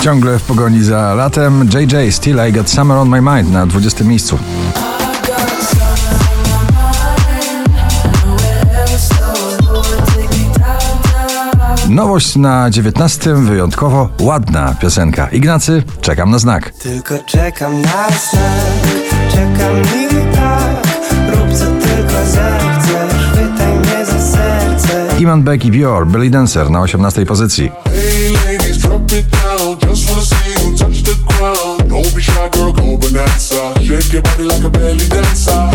Ciągle w pogoni za latem JJ Still I Got Summer on My Mind na 20 miejscu. Nowość na 19 wyjątkowo ładna piosenka. Ignacy, czekam na znak. Tylko czekam na znak, czekam i tak Rób co tylko zechcesz, chwytaj mnie za serce Iman Beck i Bior, Billy Dancer na 18 pozycji. Hey ladies,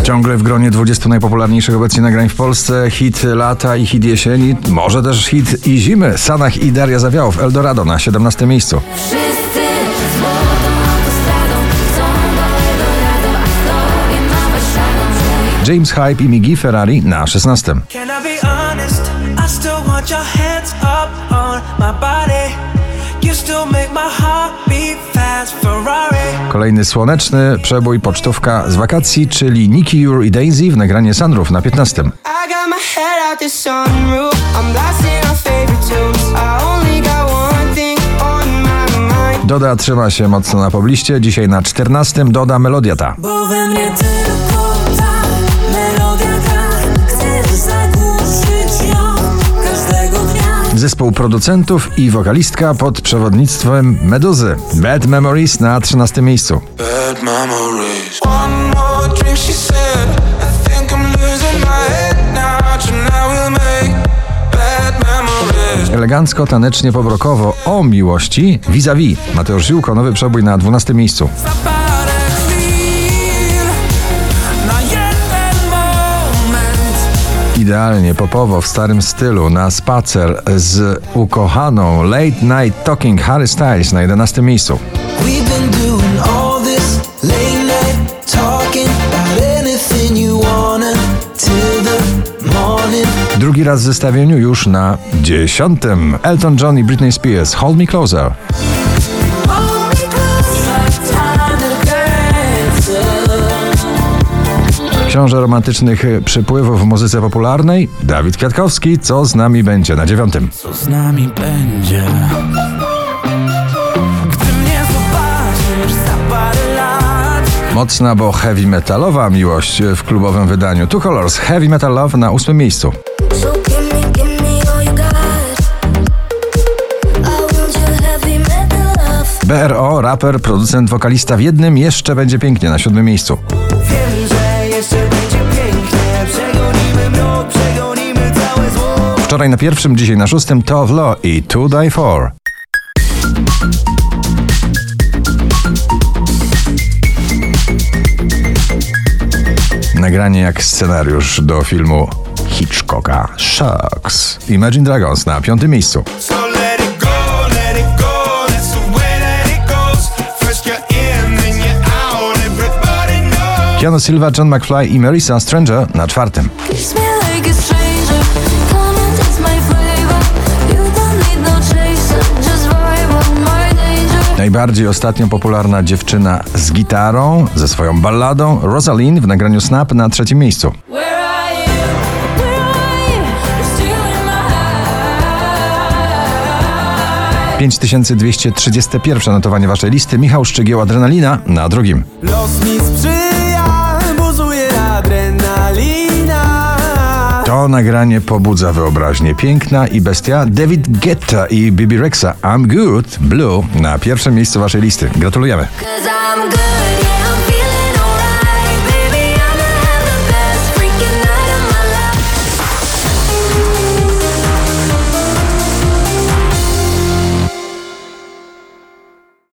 Ciągle w gronie 20 najpopularniejszych obecnie nagrań w Polsce, hit lata i hit jesieni, może też hit i zimy. Sanach i Daria Zawiałow, Eldorado na 17 miejscu. James Hype i Migi Ferrari na 16. Kolejny słoneczny przebój pocztówka z wakacji, czyli Nicky Jur i Daisy w nagranie Sunroof na 15. I got my head out the sunroof. I'm blasting our favorite tunes. I only got one thing on my mind. Doda trzyma się mocno na pobliście, dzisiaj na 14 doda melodia ta. Bo we mnie tylko Zespół producentów i wokalistka pod przewodnictwem Meduzy. Bad Memories na 13 miejscu. Bad memories. One more drink, she said I think I'm losing my head now Tonight we'll make bad memories Elegancko, tanecznie, pobrokowo o miłości vis-a-vis. Mateusz Ziółko, nowy przebój na 12 miejscu. Idealnie, popowo, w starym stylu, na spacer z ukochaną Late Night Talking Harry Styles na 11 miejscu. Drugi raz w zestawieniu już na dziesiątym. Elton John i Britney Spears, Hold Me Closer. Książę romantycznych przypływów w muzyce popularnej, Dawid Kwiatkowski, co z nami będzie na dziewiątym. Co z nami będzie? Mocna, bo heavy metalowa miłość w klubowym wydaniu. Two Colors, Heavy Metal Love na ósmym miejscu. BRO, raper, producent, wokalista w jednym jeszcze będzie pięknie na siódmym miejscu. Wiem, że jeszcze będzie pięknie Przegonimy mrok, przegonimy całe zło Wczoraj na pierwszym, dzisiaj na szóstym to Law i To Die For. Nagranie jak scenariusz do filmu Hitchcocka Shucks. Imagine Dragons na piątym miejscu. Keanu Silva, John McFly i Marisa Stranger na czwartym. No Najbardziej ostatnio popularna dziewczyna z gitarą, ze swoją balladą, Rosalind w nagraniu Snap na trzecim miejscu. Still in my eyes 5231 notowanie waszej listy. Michał Szczygieł, Adrenalina na drugim. Los mi sprzyja, nagranie pobudza wyobraźnię. Piękna i bestia. David Guetta i Bibi Rexa. I'm Good, Blue na pierwszym miejscu waszej listy. Gratulujemy.